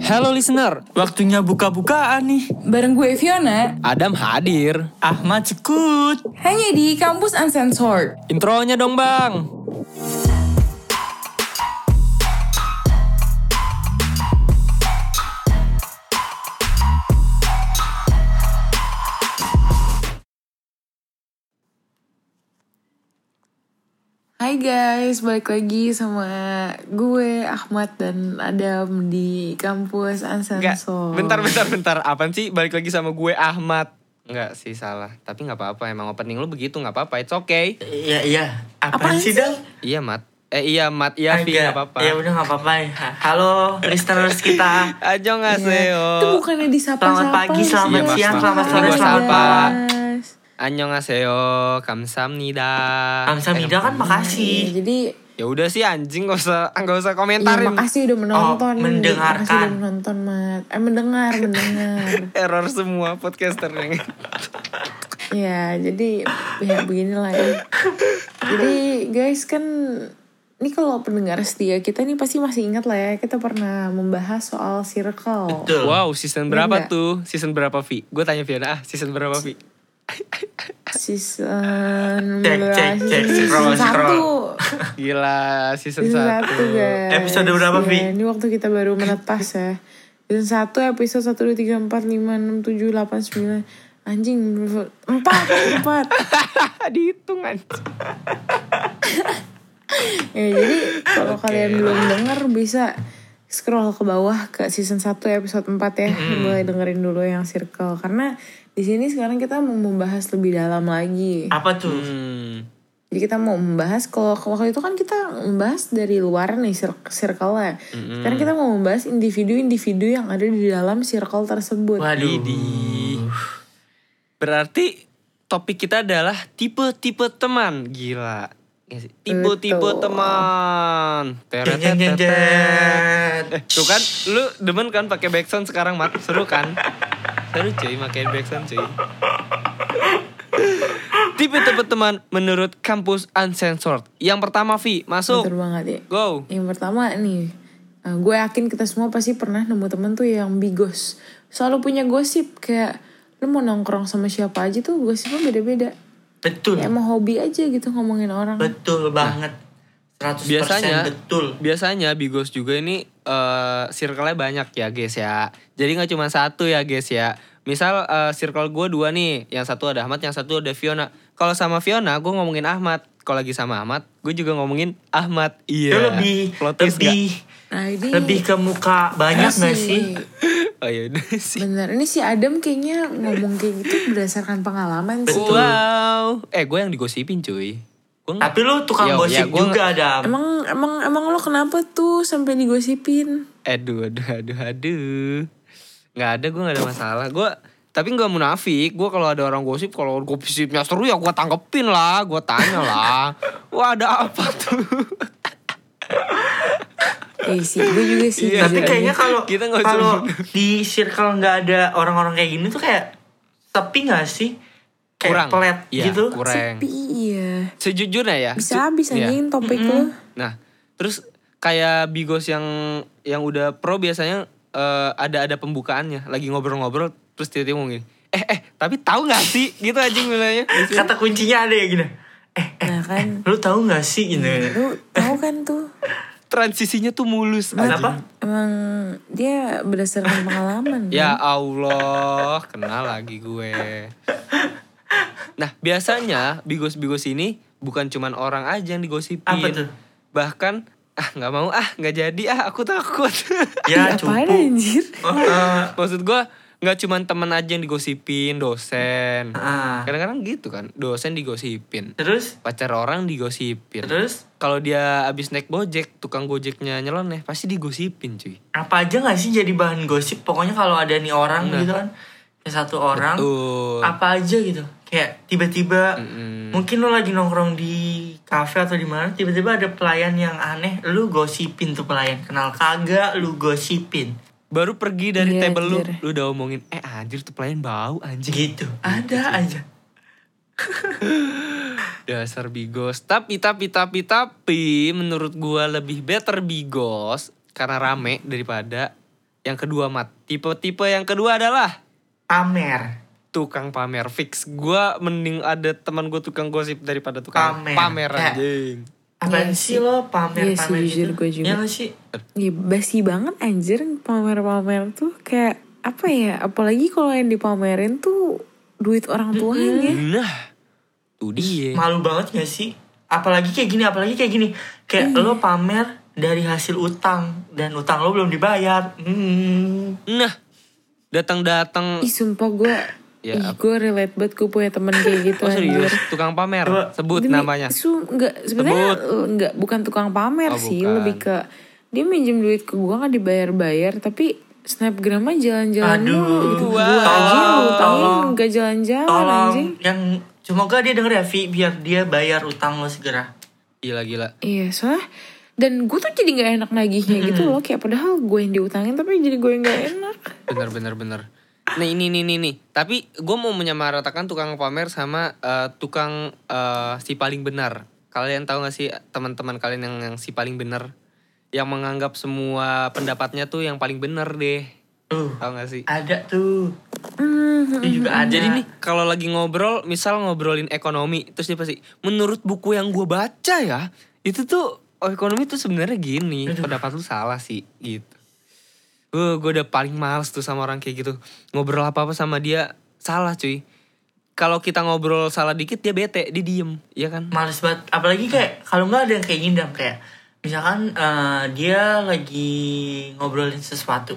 Hello listener, Waktunya buka-bukaan nih. Bareng gue Fiona, Adam hadir. Ahmad Cekut. hanya di Kampus Uncensored. Intronya dong bang. Hai guys, balik lagi sama gue Ahmad dan Adam di Kampus Enggak, Uncensored. bentar bentar bentar. Apaan sih balik lagi sama gue Ahmad? Enggak sih salah. Tapi nggak apa-apa. Emang opening lu begitu nggak apa-apa. It's okay. Iya, iya. Apaan Apaan sih? Dal? Iya Mat. Eh iya Mat. Iya Vi nggak apa-apa. Ya udah nggak apa-apa. Halo, listeners kita. Ajo nggak Iya. Itu bukannya disapa-sapa Selamat pagi, selamat Iya, siang, Mas, selamat sore, selamat malam. Annyeonghaseyo, kamsahamnida. Kamsahamnida kan makasih. jadi Ya udah sih anjing gak usah nggak usah komentarin. makasih udah menonton. Oh, mendengarkan. Makasih udah menonton, Mat. Eh, mendengar, mendengar. Error semua podcaster yang ya, jadi ya beginilah ya. Jadi guys kan ini kalau pendengar setia kita nih pasti masih ingat lah ya kita pernah membahas soal circle. Betul. Wow, season berapa nggak? tuh? Season berapa Vi? Gue tanya Fiona, ah season berapa Vi? Season Cek, cek, cek. season Scroll, satu. scroll. Gila, season, Season satu. satu guys. Episode berapa, Ya, Vi? Ini waktu kita baru menetas ya. Season satu episode 1, 2, 3, 4, 5, 6, 7, 8, 9. Anjing, 4, 4. Dihitung anjing. Ya, jadi kalau kalian belum denger bisa scroll ke bawah ke season 1 episode 4 ya. Mulai dengerin dulu yang circle karena di sini sekarang kita mau membahas lebih dalam lagi. Apa tuh? Hmm. Jadi kita mau membahas kalau waktu itu kan kita membahas dari luar nih cir- circle-nya. Sekarang kita mau membahas individu-individu yang ada di dalam circle tersebut. Waduh. Berarti topik kita adalah tipe-tipe teman. Gila. Iya. Tipe-tipe teman. jeng. Eh, tuh kan, lu demen kan pakai backsound sekarang, Mat? Seru kan? Seru cuy, pakai backsound cuy. Tipe-tipe teman menurut kampus uncensored. Yang pertama, Vi, masuk. Betul banget ya. Go. Yang pertama nih, eh, gue yakin kita semua pasti pernah nemu temen tuh yang bigos. Selalu punya gosip kayak lu mau nongkrong sama siapa aja tuh gosipnya beda-beda. Betul. Ya, emang hobi aja gitu ngomongin orang. Betul banget. 100% biasanya betul. biasanya bigos juga ini eh circle-nya banyak ya guys ya. Jadi nggak cuma satu ya guys ya. Misal eh, circle gue dua nih yang satu ada Ahmad yang satu ada Fiona. Kalau sama Fiona gue ngomongin Ahmad. Kalau lagi sama Ahmad gue juga ngomongin Ahmad. Iya. Itu lebih lebih Nah ini lebih ke muka banyak gak sih? nggak? oh iya sih. Bener, ini si Adam kayaknya ngomong kayak gitu berdasarkan pengalaman sih. Wow. Eh gue yang digosipin cuy Gua nggak- Tapi lu tukang Yo, gosip ya, gua juga ada. Emang emang emang lo kenapa tuh sampai digosipin? Aduh, aduh, aduh, aduh. Nggak ada, gue nggak ada masalah. Gue tapi nggak munafik. Gue kalau ada orang gosip, kalau gosipnya seru ya gue tanggepin lah, gue tanya lah. Wah ada apa tuh? Eh sih, gue juga sih. Iya, Tapi jujur kayaknya aja. kalau Kita nggak kalau di circle nggak ada orang-orang kayak gini tuh kayak sepi gak sih? Kayak Kurang. pelet Iya, gitu. kurang. Sepi iya. Sejujurnya ya. Bisa se- habis iya. anjing topik lo. Nah, terus kayak bigos yang yang udah pro biasanya eh, ada ada pembukaannya, lagi ngobrol-ngobrol, terus tiba-tiba ngomong gini, eh eh tapi tahu nggak sih gitu anjing bilangnya. Kata kuncinya ada ya gini. Eh, eh, Nah kan, lu tahu gak sih gitu? lu tahu kan tuh. Transisinya tuh mulus. Kenapa? Emang dia berdasarkan pengalaman. Ya kan? Allah, kenal lagi gue. Nah, biasanya bigos-bigos ini bukan cuman orang aja yang digosipin. Apa tuh? Bahkan ah nggak mau ah nggak jadi ah aku takut. Ya cukup. anjir? Oh, eh, Maksud gue nggak cuman temen aja yang digosipin, dosen. ah. Kadang-kadang gitu kan, dosen digosipin. Terus? Pacar orang digosipin. Terus? Kalau dia abis naik gojek, tukang gojeknya nyeleneh, pasti digosipin cuy. Apa aja gak sih jadi bahan gosip? Pokoknya kalau ada nih orang Nah. gitu kan. Satu orang. Betul. Apa aja gitu. Kayak tiba-tiba Mm-mm. mungkin lo lagi nongkrong di kafe atau di mana tiba-tiba ada pelayan yang aneh lu gosipin tuh pelayan kenal kagak lu gosipin Baru pergi dari Iya, table lu, anjir. lu udah omongin, eh anjir tuh pelayan bau anjing. gitu ada aja Dasar bigos. Tapi, tapi, tapi, tapi, menurut gua lebih better bigos karena rame daripada Yang kedua mat. Tipe-tipe yang kedua adalah Pamer. tukang pamer fix. Gua mending ada teman gue tukang gosip daripada tukang Pamer. pamer, anjing. Apaan Iya sih lo pamer Iya sih, pamer jujur gitu? gue juga. Ya gak sih? Ya basi banget anjir pamer-pamer tuh kayak apa ya? Apalagi kalau yang dipamerin tuh duit orang tuanya. Nah, tuh dia. Malu banget gak sih? Apalagi kayak gini, apalagi kayak gini. Kayak Iya. lo pamer dari hasil utang dan utang lo belum dibayar. Hmm. Nah, datang-datang. Ih sumpah gue Ya, Ih, gue relate banget gue punya temen kayak gitu Oh serius, anjir. tukang pamer. Sebut Demi- namanya. Su, enggak sebenarnya eh, enggak bukan tukang pamer Oh, sih, bukan. lebih ke dia minjem duit ke gua nggak dibayar-bayar tapi snapgramnya jalan-jalan Aduh. mulu gitu. Gua aja utangin enggak jalan-jalan Tolong anjing. yang semoga dia denger ya Vi biar dia bayar utang lo segera. Gila-gila. Iya, soalnya dan gue tuh jadi nggak enak nagihnya gitu loh kayak padahal gue yang diutangin tapi jadi gue yang nggak enak Bener bener bener. Nah ini nih nih nih. Tapi gue mau menyamaratakan tukang pamer sama eh, tukang eh, si paling benar. Kalian tahu gak sih teman-teman kalian yang, yang si paling benar? Yang menganggap semua pendapatnya tuh yang paling benar deh. Tuh, Tahu gak sih? ada tuh. Hmm, Itu juga ada. Jadi nih kalau lagi ngobrol, misal ngobrolin ekonomi, terus dia pasti menurut buku yang gue baca ya, itu tuh oh, ekonomi tuh sebenarnya gini, pendapat lu salah sih gitu. Gue gue udah paling males tuh sama orang kayak gitu. Ngobrol apa-apa sama dia salah cuy. Kalau kita ngobrol salah dikit dia bete, dia diem, ya kan? males banget apalagi kayak kalau nggak ada yang kayak gini Dam. kayak misalkan eh, dia lagi ngobrolin sesuatu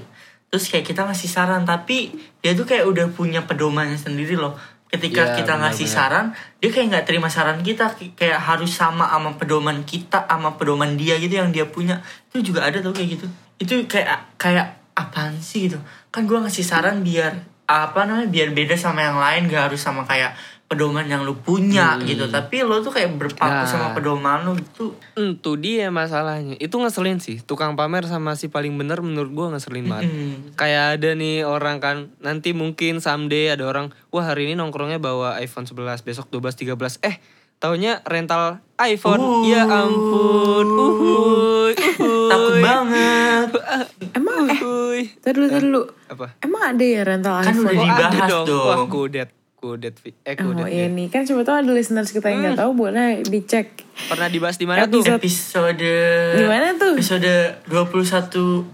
terus kayak kita ngasih saran tapi dia tuh kayak udah punya pedomannya sendiri loh ketika Iya, kita ngasih benar-benar. saran dia kayak nggak terima saran kita kayak harus sama sama pedoman kita sama pedoman dia gitu yang dia punya. Itu juga ada tuh kayak gitu. Itu kayak kayak apaan sih gitu. Kan gua ngasih saran biar apa namanya biar beda sama yang lain gak harus sama kayak pedoman yang lu punya gitu tapi lo tuh kayak berpaku Nah. sama pedoman lu Itu dia masalahnya. Itu ngeselin sih. Tukang pamer sama si paling bener menurut gue ngeselin banget. Hmm. Kayak ada nih orang kan, nanti mungkin someday ada orang, wah hari ini nongkrongnya bawa iPhone 11, besok 12, 13. Eh, taunya rental iPhone. Uh. Ya ampun. Uhuy, uhuy. takut banget emang eh Uhuy. tadi dulu tadi dulu Apa? emang ada ya rental Kan iPhone udah Oh, dibahas ada dong. dong. Wah, kudet. Kudet. Eh, Oh kudet. iya ya. nih kan coba tahu ada listeners kita yang nggak tahu boleh dicek Pernah dibahas di mana tuh? Episode- episode Gimana tuh? episode 21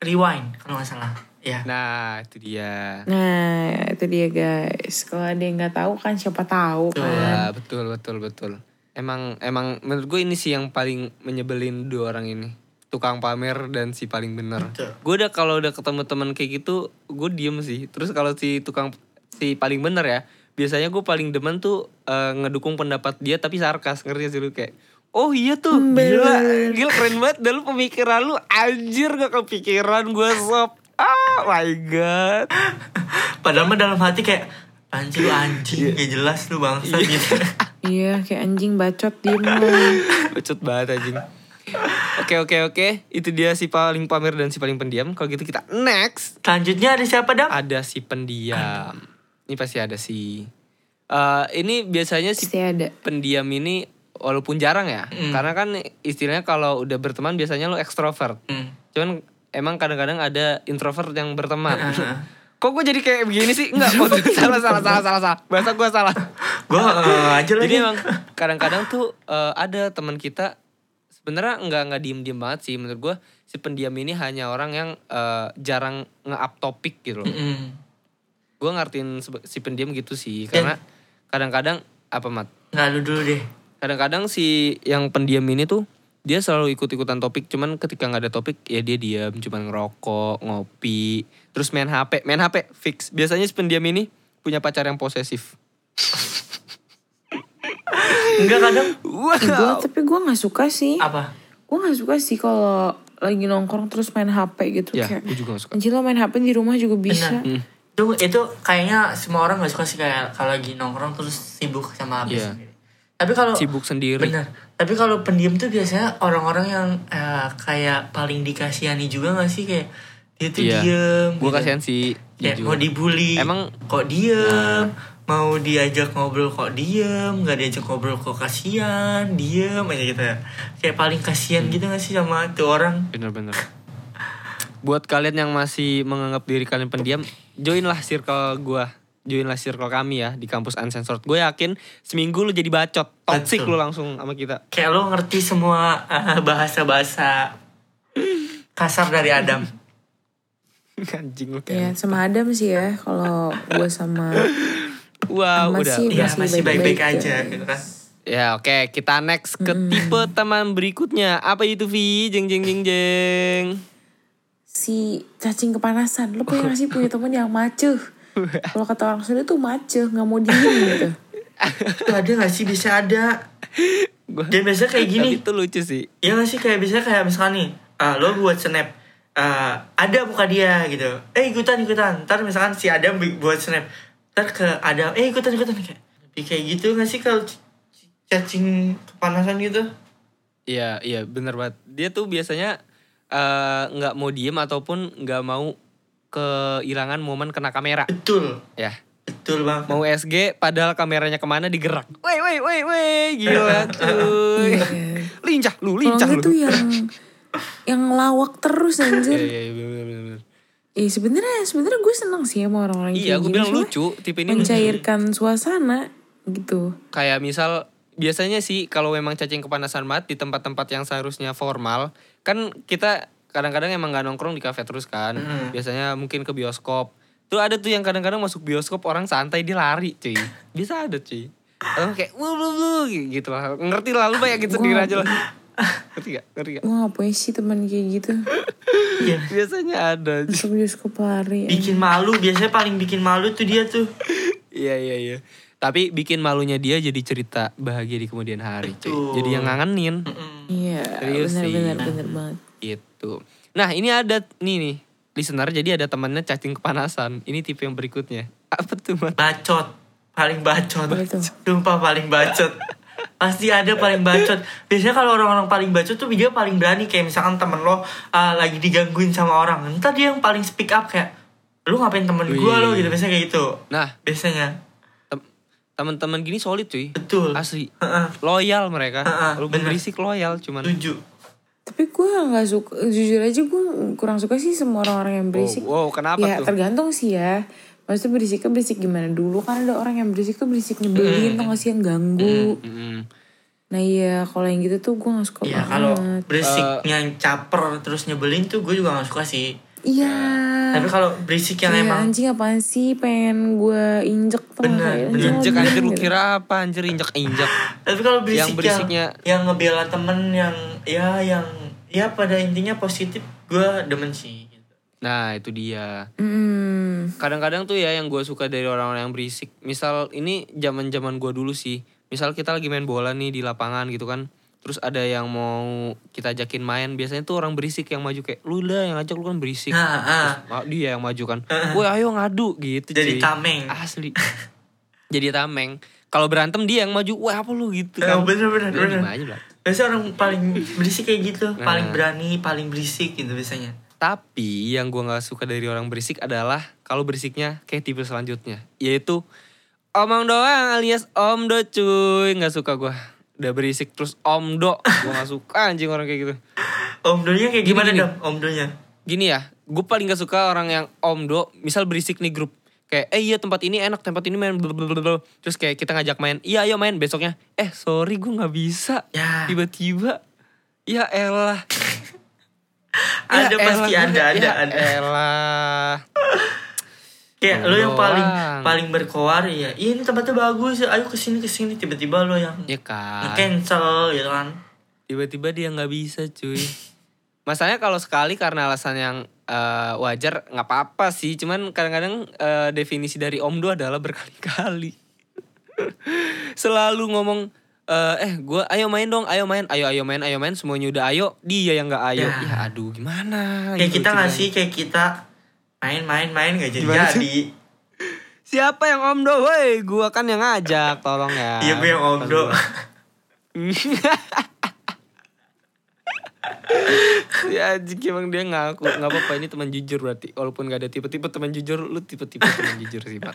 rewind kalau nggak salah ya Nah, itu dia. Nah itu dia guys Kalau ada yang nggak tahu kan siapa tahu kan Ya, betul betul betul. Emang emang menurut gue ini sih yang paling menyebelin dua orang ini. Tukang pamer dan si paling bener. Betul. Gue udah kalau udah ketemu teman kayak gitu, gue diem sih. Terus kalau si tukang si paling bener ya, biasanya gue paling demen tuh eh, ngedukung pendapat dia tapi sarkas ngerti gak sih lu kayak Oh iya tuh, gila, gila keren banget. Dan lu pemikiran lu anjir gak kepikiran gue sob. Ah my god. padahal mah dalam hati kayak anjing lu anjing kayak jelas lu bangsa gitu Iya kayak anjing bacot lo Bacot banget anjing. Oke oke oke, itu dia si paling pamer dan si paling pendiam. Kalau gitu kita next selanjutnya ada siapa dam ada si pendiam. Ini pasti ada si. Eh ini biasanya si ada pendiam ini walaupun jarang ya, karena kan istilahnya kalau udah berteman biasanya lo ekstrovert. Hmm. Cuman emang kadang-kadang ada introvert yang berteman. Kok gue jadi kayak begini sih? Enggak, salah salah salah salah salah. Bahasa gue salah. gue aja lagi Jadi emang kadang-kadang tuh eh, ada teman kita sebenarnya nggak nggak diem diem banget sih menurut gue si pendiam ini hanya orang yang eh, jarang nge-up topik gitu loh. Mm-mm. Gue ngertiin si pendiam gitu sih karena kadang-kadang apa mat? nggak lu dulu deh. Kadang-kadang si yang pendiam ini tuh dia selalu ikut-ikutan topik cuman ketika nggak ada topik ya dia diam cuman ngerokok ngopi terus main HP main HP fix. Biasanya si pendiam ini punya pacar yang posesif. Enggak kadang. Wow. Gua, tapi gue nggak suka sih. Apa? Gue nggak suka sih kalau lagi nongkrong terus main HP gitu ya kayak gue juga gak suka. Anjir lo main HP di rumah juga bisa. Benar. Itu itu kayaknya semua orang nggak suka sih kayak kalau lagi nongkrong terus sibuk sama HP Iya. sendiri. Tapi kalau sibuk sendiri. Benar tapi kalau pendiam tuh biasanya orang-orang yang eh, kayak paling dikasihani juga gak sih? Kayak dia tuh Iya. diem gue gitu. kasihan sih. Kayak jujur. mau dibully Emang- kok diem? Mau diajak ngobrol kok diem? Nggak diajak ngobrol kok kasihan? Diem aja gitu ya. Kayak paling kasihan gitu gak sih sama tuh orang? Bener-bener buat kalian yang masih menganggap diri kalian pendiam, joinlah circle gua. Joinlah circle kami ya di kampus Uncensored. Gue yakin seminggu lu jadi bacot. Toxic Betul. lu langsung sama kita. Kayak lo ngerti semua eh, bahasa-bahasa kasar dari Adam. Anjing lu Ya kayak. sama Adam sih ya kalau gue sama Wow, Ahmad udah. sih Iya masih masih baik-baik aja ya. gitu kan. Ya oke, kita next ke tipe teman berikutnya. Apa itu Vi? Jeng jeng jeng jeng. Si cacing kepanasan. Lo punya gak sih punya temen yang macuh? Kalau kata orang Sunda tuh macuh, nggak mau diem gitu. Tuh ada gak sih bisa ada. Gua- Dan biasanya kayak gini. Itu lucu sih. Iya gak sih kayak biasanya kayak misalkan nih ah, lo buat snap ah, ada muka dia gitu eh ikutan ikutan ntar misalkan si Adam buat snap ntar ke Adam eh ikutan ikutan kayak lebih kayak gitu gak sih kalau cacing kepanasan gitu Iya, iya bener banget. Dia tuh biasanya eh, nggak mau diem ataupun nggak mau kehilangan momen kena kamera. betul Ya, betul bang mau SG padahal kameranya ke mana digerak. Woi, woi, woi, woi, gila cuy. Iya. lincah lu, lincah enggak lu. tuh yang yang lawak terus Iya, anjir. iya, iya, bener, bener. Iya sebenarnya sebenarnya gue seneng sih sama orang-orang Iya, gue bilang lucu, tipe ini mencairkan suasana gitu. Kayak misal biasanya sih kalau memang cacing kepanasan banget di tempat-tempat yang seharusnya formal, kan kita kadang-kadang emang nggak nongkrong di kafe terus kan. Mm. Biasanya mungkin ke bioskop. Tuh ada tuh yang kadang-kadang masuk bioskop orang santai dia lari, cuy. Bisa ada, cuy. Atau kayak wuh wuh wuh gitu lah. Ngerti lah lu bayangin sendiri aja lah. Ngerti gak? Ngerti gak? Gue gak punya sih teman kayak gitu. Iya. Biasanya ada. cuy. Masuk bioskop lari. bikin malu biasanya paling bikin malu tuh dia tuh Iya iya iya. Tapi bikin malunya dia jadi cerita bahagia di kemudian hari, cuy. Jadi yang ngangenin. Iya Serius sih. benar-benar benar banget. Itu. Nah ini ada nih nih listener jadi ada temannya cacing kepanasan. Ini tipe yang berikutnya. Apa tuh man? bacot paling bacot sumpah paling bacot pasti ada paling bacot biasanya kalau orang-orang paling bacot tuh dia paling berani kayak misalkan temen lo ah, lagi digangguin sama orang entar dia yang paling speak up kayak lu ngapain temen gue lo gitu biasanya kayak gitu Nah biasanya teman-teman gini solid cuy. betul Asli. Heeh. Loyal mereka. Heeh, Lu berisik loyal cuman. setuju Tapi gue nggak suka, jujur aja gue kurang suka sih sama orang-orang yang berisik. Wow, wow, kenapa ya tuh? tergantung sih ya. Maksudnya berisiknya berisik gimana dulu kan ada orang yang berisik tuh berisik nyebelin tuh nggak sih yang ganggu. Nah iya kalau yang gitu tuh gue gak suka ya kalau banget. berisiknya yang caper terus nyebelin tuh gue juga gak suka sih Iya. Tapi kalau berisik yang Kayak emang anjing apaan sih pengen gue injek Bener, Injek anjir lu gitu. kira apa anjir injek-injek. Tapi kalau berisik Yang berisiknya- yang, yang ngebela temen yang ya yang ya pada intinya positif gue demen sih. Gitu. Nah itu dia. Kadang-kadang tuh ya yang gue suka dari orang-orang yang berisik. Misal ini zaman zaman gue dulu sih. Misal kita lagi main bola nih di lapangan gitu kan. Terus ada yang mau kita ajakin main. Biasanya tuh orang berisik yang maju kayak lu lah yang ajak lu kan berisik. Nah, ah. Ah, dia yang maju kan. Woi ayo ngadu gitu Jadi cuy. tameng. Asli. Jadi tameng. Kalau berantem dia yang maju. Wah apa lu gitu Eh, kan. bener bener bener. diem aja. Biasanya orang paling berisik kayak gitu, Nah. paling berani, paling berisik gitu biasanya. Tapi yang gua nggak suka dari orang berisik adalah kalau berisiknya kayak tipe selanjutnya, yaitu omong doang alias omdo cuy, nggak suka gua. Udah berisik terus omdo, gua nggak suka anjing orang kayak gitu. Omdonya kayak Gini, gimana gini. dong omdonya? Gini ya, gue paling gak suka orang yang omdo, misal berisik nih grup. Kayak, eh iya tempat ini enak, tempat ini main blablabla. Terus kayak kita ngajak main, iya ayo main besoknya. Eh sorry gue nggak bisa. Ya. Tiba-tiba, ya elah. Ada Ya pasti elah, ada ada ya ada. Elah. Kayak lo yang paling Doang. paling berkoar ya. "Ih, ini tempatnya bagus, ayo ke sini ke sini tiba-tiba lo yang Ya kan. nge-cancel gitu kan. Tiba-tiba dia nggak bisa cuy. Masalahnya kalau sekali karena alasan yang eh, wajar nggak apa-apa sih. Cuman kadang-kadang eh, definisi dari omdo adalah berkali-kali. Selalu ngomong eh eh gue ayo main dong, ayo main, ayo ayo main, ayo main. Semuanya udah ayo, dia yang nggak ayo. Ya. Ya, aduh gimana? Kayak gitu kita ngasih kayak kita main-main-main gak Gimana sih? jadi-jadi. Siapa yang omdo? Woi, gua kan yang ngajak, tolong ya. Iya gue yang omdo. ya anjing emang dia ngaku nggak apa-apa ini teman jujur berarti walaupun gak ada tipe-tipe teman jujur lu tipe-tipe teman jujur sih pak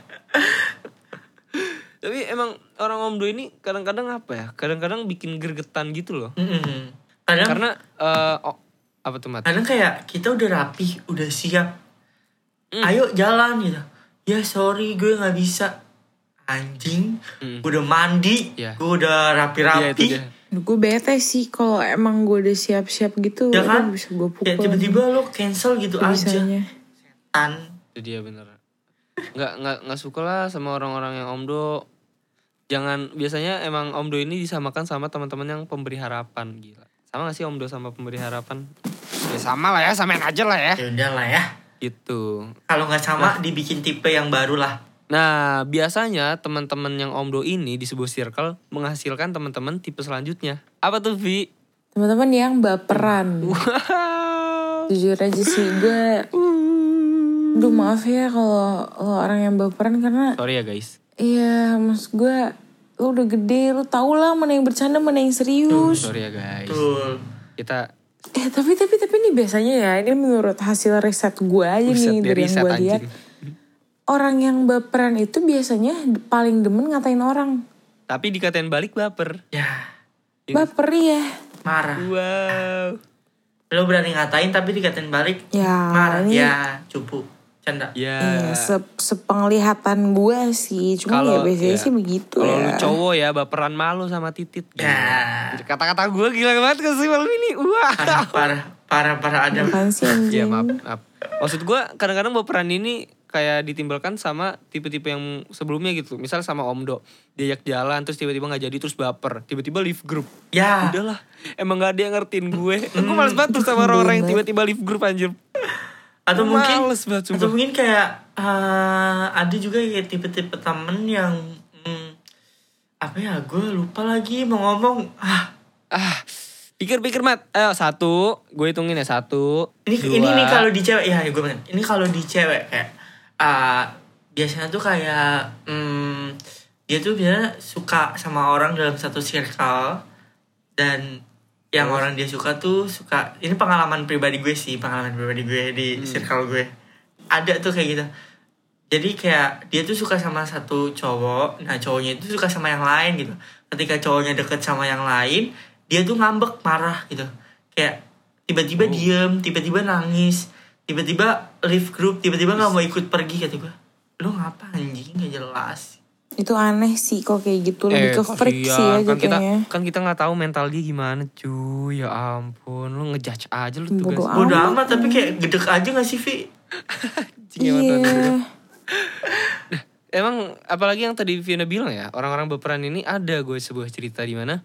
tapi emang orang omdo ini kadang-kadang apa ya kadang-kadang bikin gergetan gitu loh Mm-mm. Kadang karena eh, o- Apa tuh mat? kadang kayak kita udah rapi udah siap Hmm. ayo jalan gitu ya sorry gue nggak bisa anjing Hmm. gue udah mandi Iya. gue udah rapi-rapi dia. gue bete sih kalau emang gue udah siap-siap gitu ya kan bisa gue pukul ya tiba-tiba lo cancel gitu aja bisanya tan Itu dia bener. Nggak nggak nggak suka lah sama orang-orang yang omdo. Jangan biasanya emang omdo ini disamakan sama teman-teman yang pemberi harapan gila. Sama gak sih omdo sama pemberi harapan? Ya sama lah ya, samain aja lah ya. ya udah lah ya Gitu. kalau nggak sama dibikin tipe yang baru lah Nah, biasanya teman-teman yang omdo ini di sebuah circle menghasilkan teman-teman tipe selanjutnya. Apa tuh, Vi? teman-teman yang baperan Wow. jujur aja sih gue Duh maaf ya kalau lo orang yang baperan karena Sorry ya, guys. Iya maksud gue Lo udah gede Lo tau lah mana yang bercanda mana yang serius Sorry ya, guys. betul Kita Eh tapi tapi tapi ini biasanya ya Ini menurut hasil riset gue aja Buset, nih Dari yang riset, gue lihat. Anjing. Orang yang baperan itu biasanya paling demen ngatain orang. Tapi dikatain balik baper. ya. Baper ya marah. Wow. lo berani ngatain tapi dikatain balik Ya marah. ini ya cupu canda Ya. Iya, se- sepenglihatan gue sih. Cuma ya biasanya ya, sih begitu Kalau lu ya. cowok ya baperan malu sama titit. Ya. Kata-kata gue gila banget gak sih malam ini. Wah. parah parah parah parah ada Apaan sih Ya anjing? maaf, maaf. Maksud gue kadang-kadang baperan ini kayak ditimbulkan sama tipe-tipe yang sebelumnya gitu. Misal sama Omdo, diajak jalan terus tiba-tiba nggak jadi terus baper, tiba-tiba leave group. ya Udahlah, emang gak ada yang ngertiin gue. gue males banget tuh sama orang-orang yang tiba-tiba leave group anjir. Atau mungkin Males banget atau mungkin kayak eh, ada juga kayak tipe-tipe temen yang hmm, apa ya gue lupa lagi mau ngomong ah Ah, pikir-pikir mat. Ayo satu, gue hitungin ya satu. ini dua. ini nih kalau di cewek ya gue bilang ini kalau di cewek kayak ah, biasanya tuh kayak hmm, dia tuh biasanya suka sama orang dalam satu circle dan yang orang dia suka tuh suka ini pengalaman pribadi gue sih pengalaman pribadi gue di circle gue. Ada tuh kayak gitu. Jadi kayak dia tuh suka sama satu cowok nah cowoknya itu suka sama yang lain gitu. Ketika cowoknya deket sama yang lain dia tuh ngambek marah gitu. Kayak tiba-tiba diem tiba-tiba nangis tiba-tiba leave group tiba-tiba nggak mau ikut pergi kata gue. Lu ngapa anjing? Gak jelas Itu aneh sih kok kayak gitu. Lebih ke freak iya, sih ya kan kita jatuhnya. kan kita nggak tahu mental dia gimana cuy ya ampun lu ngejudge aja lu tugas Bodo Bodo Amat. amat tapi kayak gedek aja gak sih Vi? Anjing, emang tuh. Iya. Emang apalagi yang tadi Fiona bilang ya, orang-orang berperan ini ada gue sebuah cerita di mana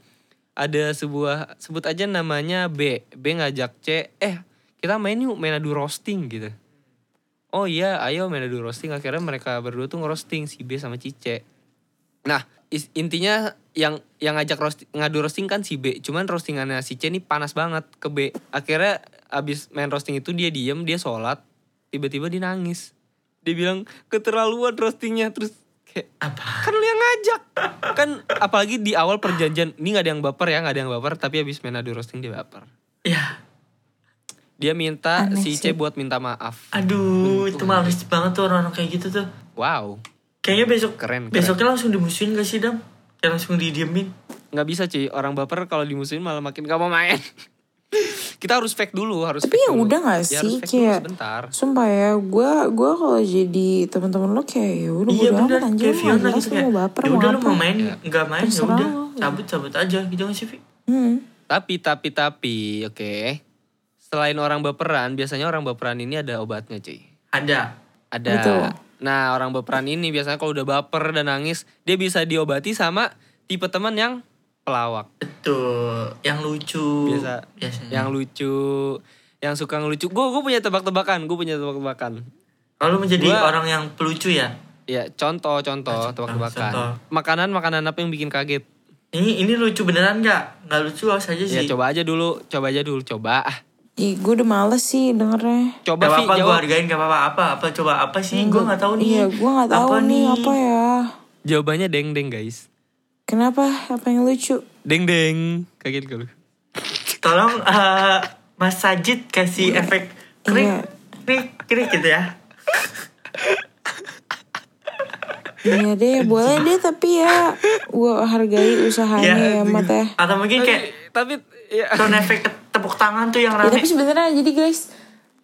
ada sebuah sebut aja namanya B. B ngajak C, eh kita main yuk main adu roasting gitu. Oh iya, ayo main adu roasting. Akhirnya mereka berdua tuh ngerosting si B sama Cice. Nah, is- intinya yang yang ngajak roasting, ngadu roasting kan si B. Cuman roastingannya si C ini panas banget ke B. Akhirnya abis main roasting itu dia diem, dia sholat. Tiba-tiba dia nangis. Dia bilang keterlaluan roastingnya. Terus kayak Apa? kan lu yang ngajak. kan apalagi di awal perjanjian. Ini gak ada yang baper ya, gak ada yang baper. Tapi abis main adu roasting dia baper. Ya, Dia minta Aneh si C sih. buat minta maaf. aduh itu males banget tuh orang-orang kayak gitu tuh. Wow. Kayaknya besok Keren, keren. besoknya langsung dimusuhin gak sih Dam? Kayak langsung didiemin. nggak bisa cuy orang baper kalau dimusuhin malah makin gak mau main kita harus fake dulu harus Tapi fake ya dulu. udah gak Ya, sih harus fake kayak sebentar Sumpah ya, gue gua kalau jadi teman-teman lo kayak ya udah iya amat anjir kayak lo Fiona gitu lo kayak. mau baper Ya mau udah apa. mau main nggak main ya udah lo. cabut cabut aja gitu gak sih Vi? Hmm. tapi tapi tapi oke selain orang baperan biasanya orang baperan ini ada obatnya cuy Ada. ada Betul. Nah orang baperan ini biasanya kalau udah baper dan nangis dia bisa diobati sama tipe teman yang pelawak Betul. Yang lucu. biasa Biasanya. yang lucu yang suka ngelucu gue gue punya tebak-tebakan gue punya tebak-tebakan Kalau menjadi Gua- orang yang pelucu ya. ya contoh contoh Ah, contoh, tebak-tebakan makanan makanan apa yang bikin kaget Ini ini lucu beneran nggak? Nggak lucu awas aja ya sih. coba aja dulu coba aja dulu coba ah Ih, gue udah males sih dengernya. coba Gak apa-apa gue hargain gak apa-apa apa apa coba apa sih gue nggak tahu nih Iya, gue gak tahu Apa nih apa ya. jawabannya deng deng guys Kenapa? Apa yang lucu? deng deng kaget gak lu tolong eh, Mas Sajid kasih efek krik Iya. krik krik gitu ya Iya deh, boleh deh tapi ya gue hargai usahanya ya, Iya, Mat ya. atau mungkin kayak tapi ya sound efek tepuk tangan tuh yang Ya, rame tapi sebenarnya jadi guys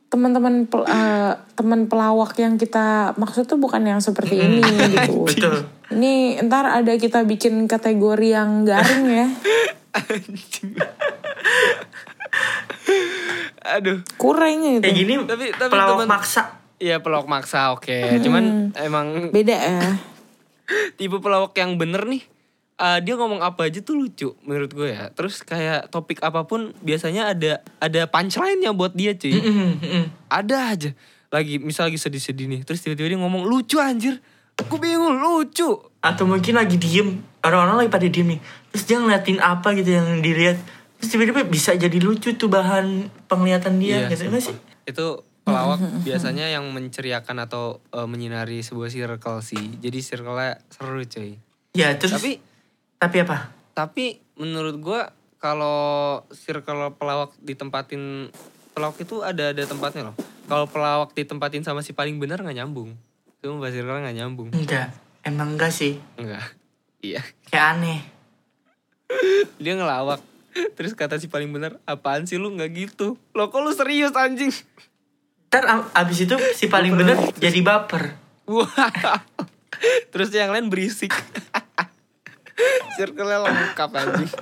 teman-teman pel- eh, teman pelawak yang kita maksud tuh bukan yang seperti ini gitu. betul Ini ntar ada kita bikin kategori yang garing ya. Aduh. Kurang gitu. kayak gini Tapi- tapi pelawak temen- maksa Iya pelawak maksa oke. Cuman emang Beda ya. tipe pelawak yang bener nih. Eh, dia ngomong apa aja tuh lucu menurut gue ya. Terus kayak topik apa pun biasanya ada ada punchline-nya buat dia cuy. Mm, mm. Ada aja. Lagi misal lagi sedih-sedih nih. Terus tiba-tiba dia ngomong lucu anjir. Aku bingung lucu. atau mungkin lagi diem orang-orang lagi pada diem nih terus dia ngeliatin apa gitu yang dilihat terus tiba-tiba bisa jadi lucu tuh bahan penglihatan dia Iya gitu sih. nggak sih Itu pelawak biasanya yang menceriakan atau eh, menyinari sebuah circle sih. Jadi circle-nya seru cuy. ya terus Tapi tapi apa tapi menurut gua kalau circle pelawak ditempatin pelawak itu ada ada tempatnya loh. Kalau pelawak ditempatin sama si paling benar nggak nyambung. Itu bahas circle nggak nyambung. enggak emang enggak sih Enggak. Iya. kayak aneh Dia ngelawak. Terus kata si paling benar, apaan sih lu nggak gitu? Lo kok lu serius anjing? ntar abis itu si paling bener jadi baper Wow. Terus yang lain berisik. Circle-nya lengkap anjing.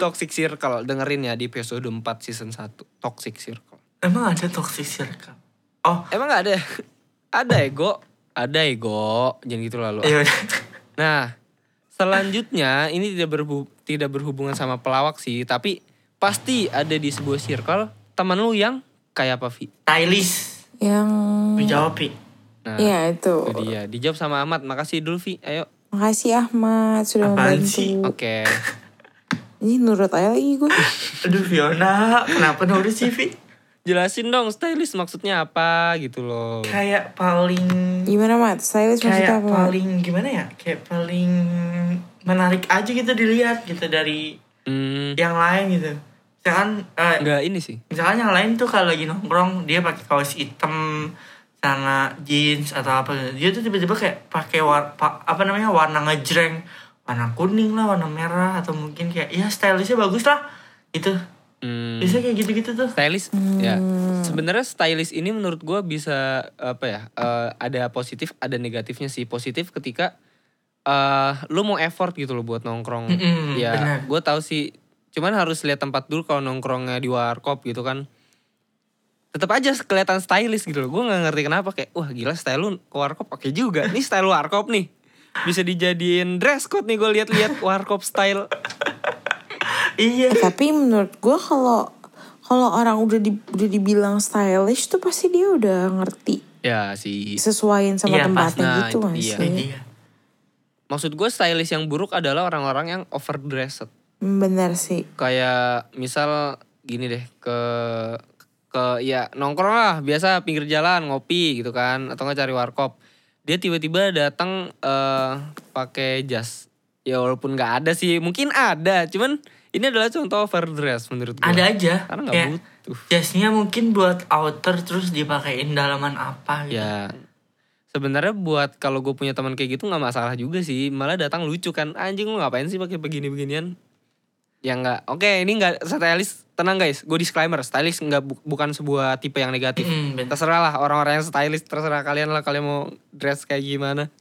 Toxic Circle, dengerin ya di episode 4 season 1. Toxic Circle. emang ada toxic circle oh Emang gak ada? Ada ego. Ada ego. Jangan gitu lalu. iya Nah, selanjutnya ini tidak berhu tidak berhubungan sama pelawak sih, tapi pasti ada di sebuah circle teman lu yang kayak apa, Vi? stylish Yang Gue jawab Pi. Nah, ya itu. itu dia. Dijawab sama Ahmad. Makasih dulu, Vi. Ayo. Makasih Ahmad sudah Apaan membantu. sih? Oke. Ini nurut aja lagi gue. aduh Fiona kenapa nulis sih Vi Jelasin dong stylish maksudnya apa gitu loh. kayak paling Gimana Mat? Stylist maksudnya kayak apa? Mat? paling gimana ya kayak paling menarik aja gitu dilihat gitu dari Hmm, yang lain gitu misalkan eh, enggak ini sih. misalkan yang lain tuh kalau lagi nongkrong dia pakai kaos hitam celana jeans atau apa gitu. dia tuh tiba-tiba kayak pakai war, pa- apa namanya warna ngejreng warna kuning lah warna merah atau mungkin kayak ya stylishnya bagus lah itu Hmm, bisa kayak gitu-gitu tuh stylish ya. Sebenarnya stylish ini menurut gua bisa apa ya? eh, ada positif, ada negatifnya sih. Positif ketika eh lu mau effort gitu loh buat nongkrong. Mm-mm, ya, benar. gue tahu sih. Cuman harus lihat tempat dulu kalau nongkrongnya di warkop gitu kan. Tetap aja kelihatan stylish gitu loh. Gue nggak ngerti kenapa kayak wah gila style lu ke warkop pakai juga. Nih style warkop nih. Bisa dijadiin dress code nih gue lihat-lihat warkop style. iya tapi menurut gue kalau kalau orang udah di, udah dibilang stylish tuh pasti dia udah ngerti Ya sih. sesuaiin sama Iya, tempatnya pas. Nah, gitu itu gak dia. sih? iya Maksud gue stylish yang buruk adalah orang-orang yang overdressed. Bener sih. Kayak misal gini deh ke ke ya nongkrong lah biasa pinggir jalan ngopi gitu kan atau nggak cari warkop. Dia tiba-tiba datang eh pakai jas. Ya walaupun nggak ada sih, mungkin ada, cuman ini adalah contoh overdress menurut gue. ada aja Karena nggak kayak butuh. jasnya mungkin buat outer terus dipakein dalaman apa gitu Ya sebenarnya buat kalau gue punya teman kayak gitu nggak masalah juga sih malah datang lucu kan anjing lu ngapain sih pakai begini beginian ya nggak oke ini nggak stylish tenang guys gue disclaimer stylish nggak bu- bukan sebuah tipe yang negatif. Mm, terserah lah orang-orang yang stylish terserah kalian lah kalian mau dress kayak gimana.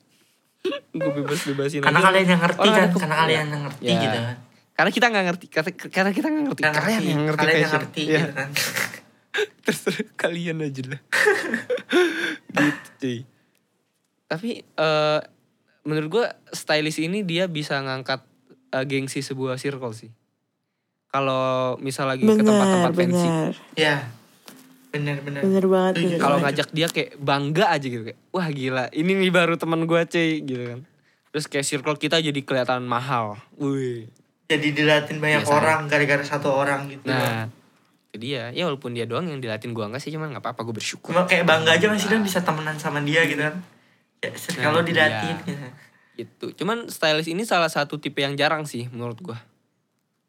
Gue bebas bebasin karena kalian yang ngerti Orang kan ke- karena kalian yang ngerti Ya. gitu kan. Karena kita nggak ngerti karena, kita nggak ngerti Karena kalian yang ngerti kalian yang ngerti Ya, gitu kan. Terserah kalian aja lah. Gitu cuy. Tapi eh menurut gue stylish ini dia bisa ngangkat eh, gengsi sebuah circle sih kalau misal lagi ke Bener, tempat-tempat fancy. bener. ya bener bener. Bener banget. Kalau ngajak dia kayak bangga aja gitu kayak wah gila ini nih baru teman gue cuy gitu kan. Terus kayak circle kita jadi kelihatan mahal. Wih. Jadi dilatin banyak Biasanya. orang gara-gara satu orang gitu. Nah itu dia ya walaupun dia doang yang dilatin gue enggak sih cuman nggak apa-apa gue bersyukur. Cuma kayak bangga aja masih dan bisa temenan sama dia gitu kan. Ya, Nah, kalau itu dilatin dia. gitu. Gitu. Cuman stylist ini salah satu tipe yang jarang sih menurut gue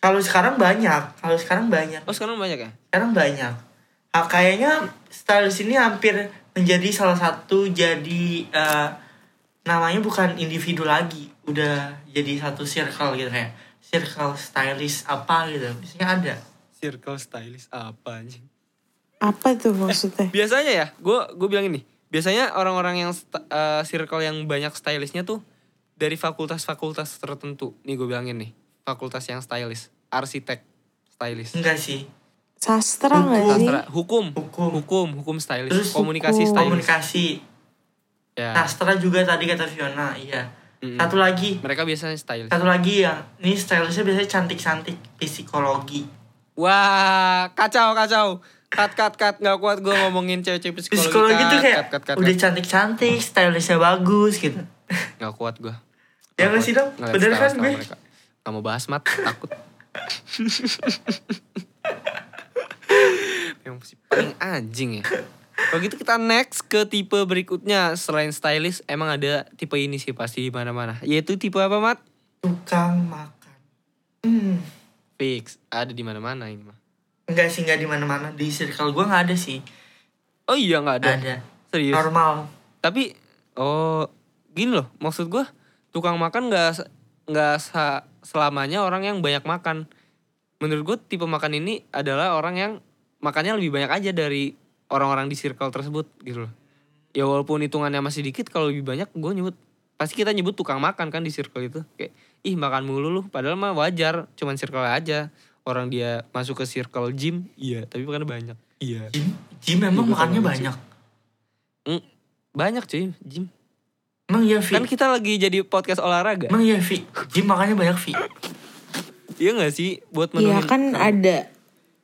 kalau sekarang banyak kalau sekarang banyak oh sekarang banyak ya sekarang banyak Ah, kayaknya stylist ini hampir menjadi salah satu jadi eh, namanya bukan individu lagi udah jadi satu circle gitu kayak circle stylist apa gitu biasanya ada Circle stylist apa anjing? Apa tuh maksudnya? Biasanya ya, gue gue bilang ini. Biasanya orang-orang yang eh, circle yang banyak stylistnya tuh dari fakultas-fakultas tertentu. Nih gue bilangin nih, fakultas yang stylist, arsitek, stylist, Enggak sih. Sastra nggak sih? sastra, hukum, Hukum. hukum, hukum stylist, Terus komunikasi hukum. stylist. Komunikasi. Ya, Sastra juga tadi kata Fiona, iya. Mm-mm. Satu lagi, mereka biasanya stylist. satu lagi yang ini stylistnya biasanya cantik-cantik psikologi. Wah, kacau kacau. Cut cut cut nggak kuat gue ngomongin cewek-cewek psikologi. Psikologi tuh kayak cut, cut, cut, udah cut. cantik-cantik, stylistnya bagus gitu. Nggak kuat gue. Ya nggak sih, Dam? Bener kan gue? Mau bahas mat, takut. yang paling anjing ya. Kalau gitu kita next ke tipe berikutnya selain stylist emang ada tipe ini sih pasti di mana-mana. Yaitu tipe apa mat? Tukang makan. Hmm. Fix ada di mana-mana ini mah. Enggak sih, enggak di mana-mana. Di circle gue nggak ada sih. Oh iya nggak ada. Ada. Serius. Normal. Tapi oh gini loh maksud gue tukang makan nggak nggak sa- selamanya orang yang banyak makan. Menurut gue tipe makan ini adalah orang yang makannya lebih banyak aja dari orang-orang di circle tersebut gitu loh. Ya walaupun hitungannya masih dikit kalau lebih banyak gue nyebut pasti kita nyebut tukang makan kan di circle itu. Kayak ih makan mulu lu. Padahal mah wajar cuman circle aja. Orang dia masuk ke circle gym iya tapi makannya banyak. Iya. Jim, Jim memang Iya, makannya banyak. Mm, banyak cuy gym Emang iya, Vi? kan kita lagi jadi podcast olahraga Emang iya, Vi? Jim makannya banyak, Vi? Iya gak sih buat Iya menuhin kan ada.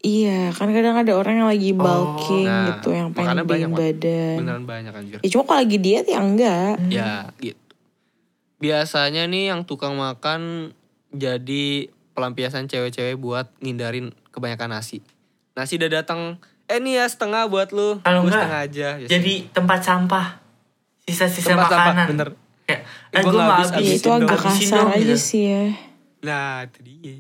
Iya kan kadang ada orang yang lagi bulking Nah, gitu yang pengen banyak, badan. beneran banyak anjir. Ya cuma kalau lagi diet ya enggak. Ya gitu. Biasanya nih yang tukang makan jadi pelampiasan cewek-cewek buat ngindarin kebanyakan nasi. Nasi udah datang, eh nih ya setengah buat lu, Kalau enggak, setengah aja. Biasanya. Jadi tempat sampah. Sisa-sisa makanan. bener. Kayak, Eh, gue nggak mau habis- Ya habis. itu agak kasar aja gitu. sih ya. Nah itu dia.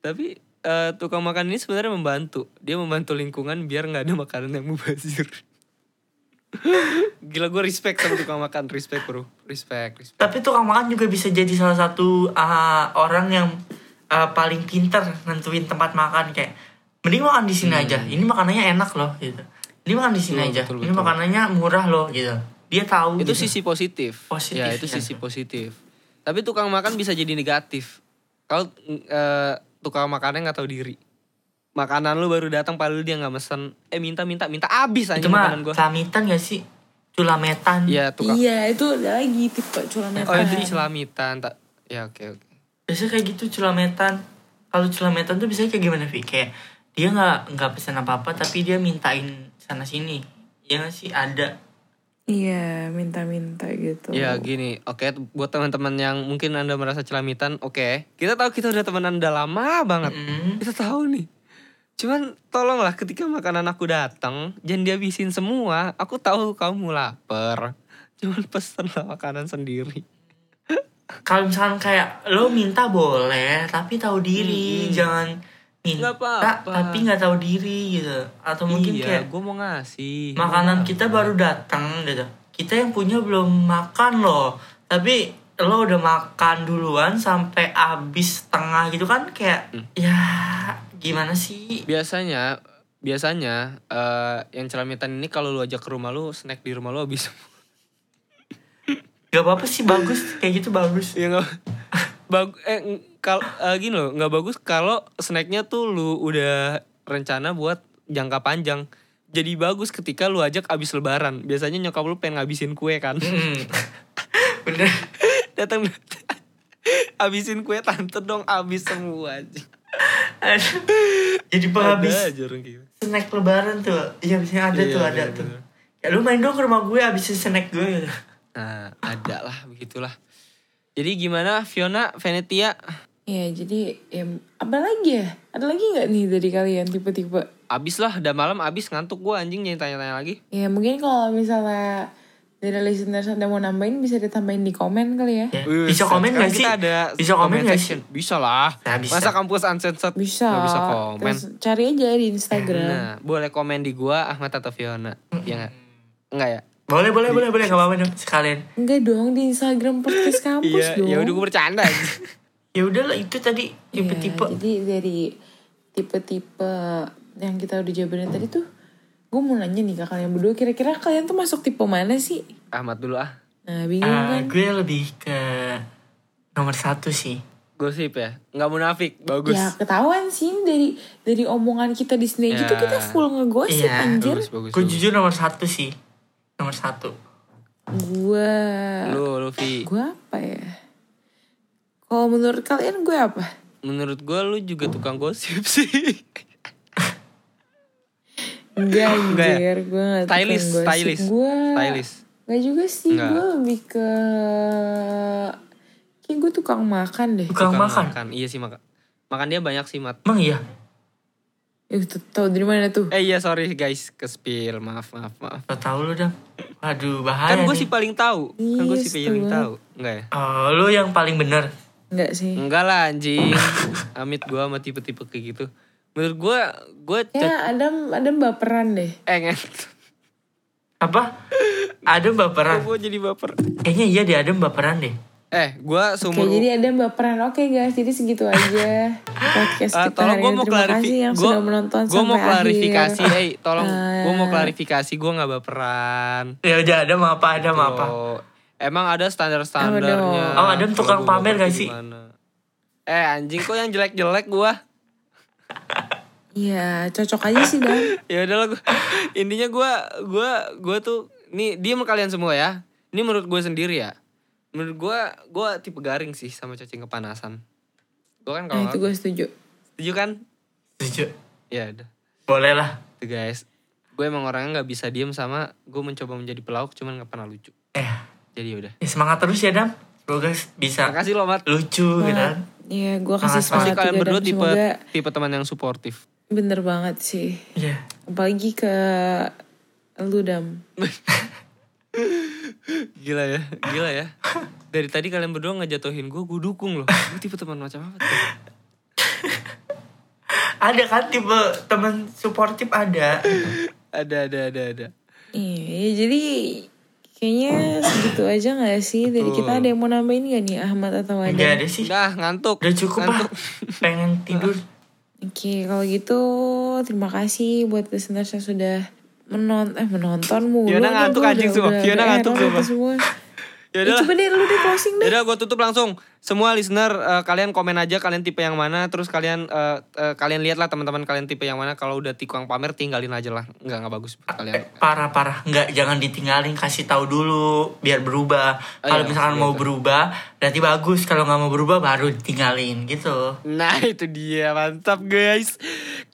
Tapi eh, tukang makan ini sebenarnya membantu. Dia membantu lingkungan biar nggak ada makanan yang mubazir. Gila gue respect sama tukang makan, respect bro, respect, respect. Tapi tukang makan juga bisa jadi salah satu ah, orang yang ah, paling pintar nentuin tempat makan kayak mending makan di sini aja. Ini makanannya enak loh gitu. Ini makan di sini Hmm. Betul, aja. betul, Ini betul. makanannya murah loh gitu. Dia tahu itu gitu. sisi positif. Positif, ya itu ya. sisi positif tapi tukang makan bisa jadi negatif kalau eh, tukang makannya nggak tahu diri makanan lu baru datang padahal dia nggak mesen eh minta minta minta abis aja makanan gua selamitan gak sih? Culametan. Iya tukang Iya itu ada lagi tipe culametan. oh itu celamitan tak ya oke oke Biasanya kayak gitu culametan. Kalau culametan tuh biasanya kayak gimana, Vi? Kayak dia nggak nggak pesan apa-apa tapi dia mintain sana sini. Ya nggak sih ada. Iya minta-minta gitu. Ya gini, oke buat teman-teman yang mungkin anda merasa celamitan, oke kita tahu kita udah temenan udah lama banget, Mm. kita tahu nih. Cuman tolonglah ketika makanan aku datang, jangan dihabisin semua. Aku tahu kamu lapar, cuman pesen lah makanan sendiri. Kalau misalkan kayak lo minta boleh tapi tahu diri, Mm-mm. jangan minta Nggak apa-apa. tapi nggak tahu diri gitu. Atau mungkin iya, kayak gue mau ngasih. makanan Mau kita apa? baru datang gitu. Kita yang punya belum makan loh. Tapi lo udah makan duluan sampai habis setengah gitu kan kayak Hmm. ya gimana sih? Biasanya, biasanya eh, yang celamitan ini kalau lu ajak ke rumah lu, snack di rumah lu habis. Gak apa-apa sih bagus kayak gitu bagus. ya nggak bag eh kalau gini loh nggak bagus kalau snacknya tuh lu udah rencana buat jangka panjang jadi bagus ketika lu ajak abis lebaran biasanya nyokap lu pengen ngabisin kue kan Hmm. Bener. datang abisin kue tante dong abis semua. Jadi penghabis gitu snack lebaran tuh. Iya biasanya ada Iya, tuh ada bener, tuh. bener. Ya lu main dong ke rumah gue habisin snack gue nah ada lah begitulah jadi gimana Fiona Venetia Iya jadi ya apa lagi ya? Ada lagi nggak nih dari kalian tipe-tipe? abis lah udah malam abis ngantuk gua anjing jangan tanya-tanya lagi Ya mungkin kalau misalnya dari listeners ada mau nambahin bisa ditambahin di komen kali ya. Ya, bisa komen sekarang gak sih? Kita ada bisa komen gak sih? Bisa lah. Nah, bisa. Masa kampus uncensored Bisa. nggak bisa komen? Terus cari aja di Instagram. Nah, boleh komen di gua Ahmad atau Fiona. Ya nggak? Enggak ya? Boleh boleh boleh boleh gak apa-apa dong sekalian. Enggak dong di Instagram podcast kampus Iya, dong. ya udah gua bercanda. Ya udahlah itu tadi Iya, tipe-tipe. jadi dari tipe-tipe yang kita udah jabarin tadi tuh gue mau nanya nih ke kalian berdua kira-kira kalian tuh masuk tipe mana sih Ahmad dulu ah. nah bingung Ah, kan gue lebih ke nomor satu sih. Gosip ya. Nggak munafik. Bagus. ya ketahuan sih dari dari omongan kita di sini Ya. kita full ngegosip Iya, anjir Bagus, bagus. Gue jujur nomor satu sih. Nomor satu. gue Lu, lu Vi. gue apa ya kalau menurut kalian gue apa Menurut gue lu juga tukang gosip sih. Enggak Enggak ya? anjir, gue gak Stylist, stylist. Gue Stylist. Gak juga sih, gue lebih ke Kayak gue tukang makan deh Tukang makan. Iya sih makan. Makan dia banyak sih mat. Emang iya? Eh, tuh, tau dari mana tuh? Eh iya sorry guys ke spill maaf maaf maaf. Gak tau lu dong. Aduh bahaya Kan gue sih paling tahu. Kan gue Iya, sih paling setuju. tahu. Enggak ya? Oh, lu yang paling bener. Enggak sih Enggak lah anjing. Amit gue sama tipe-tipe kayak gitu. Menurut gue gue Ya Adam, Adam baperan deh eh. Apa? Adem baperan. gue jadi baper. Kayaknya iya di Adem baperan deh. Eh gue Oke seumur jadi Adam baperan Oke guys jadi segitu aja Podcast Ah, kita tolong hari gue ini mau Terima kasih klarifikasi. yang Gue sudah menonton gue mau sampai klarifikasi. akhir Eh tolong gue mau klarifikasi. Gue nggak baperan. Ya udah Adem apa Adem apa? Oh, emang ada standar-standarnya. Oh, Adam tukang gua pamer gak sih? Eh anjing kok yang jelek-jelek gua. Iya cocok aja sih Dan ya udahlah gua. Intinya gua gua gua tuh nih diem kalian semua ya. Ini menurut gue sendiri ya. Menurut gua gua tipe garing sih sama cacing kepanasan. Gua kan Nah kalau itu gue setuju setuju kan? Setuju. Ya udah. Boleh lah. Tuh guys. Gue emang orangnya nggak bisa diem sama gue mencoba menjadi pelawak cuman nggak pernah lucu. Eh, Jadi ya udah. ya semangat terus ya Dam. Semoga bisa Makasih loh Mat. lucu gitu kan. Iya gue kasih Semangat, semangat kalian berdua Dan tipe Semoga tipe teman yang suportif. bener banget sih Iya. Apalagi ke lu Dam Gila ya, gila ya. Dari tadi kalian berdua ngejatuhin gue, gue dukung loh. Gue tipe teman macam apa tuh? Ada kan tipe teman suportif ada. Ada, ada, ada, ada. Iya jadi kayaknya segitu aja gak sih Dari Betul. kita ada yang mau nambahin gak nih Ahmad atau Adam Enggak ada sih. Udah ngantuk. Udah cukup lah. ngantuk. Pengen tidur. Oke kalau gitu terima kasih buat listeners yang sudah menon eh menonton mulu nih, ngantuk anjing semua. udah- Fiona udah ngantuk semua. itu semua. Ya Eh, udah. coba deh lu deh closing deh. Yaudah gue tutup langsung. Semua listener eh, kalian komen aja kalian tipe yang mana terus kalian eh, eh, kalian lihatlah teman-teman kalian tipe yang mana kalau udah tikung pamer tinggalin aja lah. Enggak enggak bagus buat kalian. Parah parah. Enggak jangan ditinggalin kasih tahu dulu biar berubah. Oh, Kalau iya, misalkan maksudnya mau itu. berubah berarti bagus. Kalau nggak mau berubah baru ditinggalin gitu. Nah itu dia mantap guys.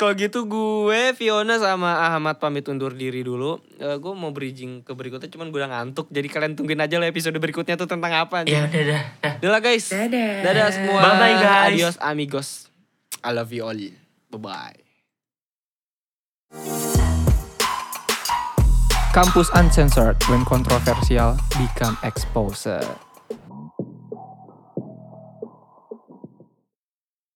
Kalau gitu gue Fiona sama Ahmad pamit undur diri dulu. Eh, gue mau bridging ke berikutnya cuman gue udah ngantuk. Jadi kalian tungguin aja lah episode berikutnya tuh tentang apa. Ya udah dah. dah. Udah lah guys. Dadah. Dadah semua. Bye-bye, guys. Adios amigos. I love you all. Bye bye. Kampus Uncensored when controversial become exposed.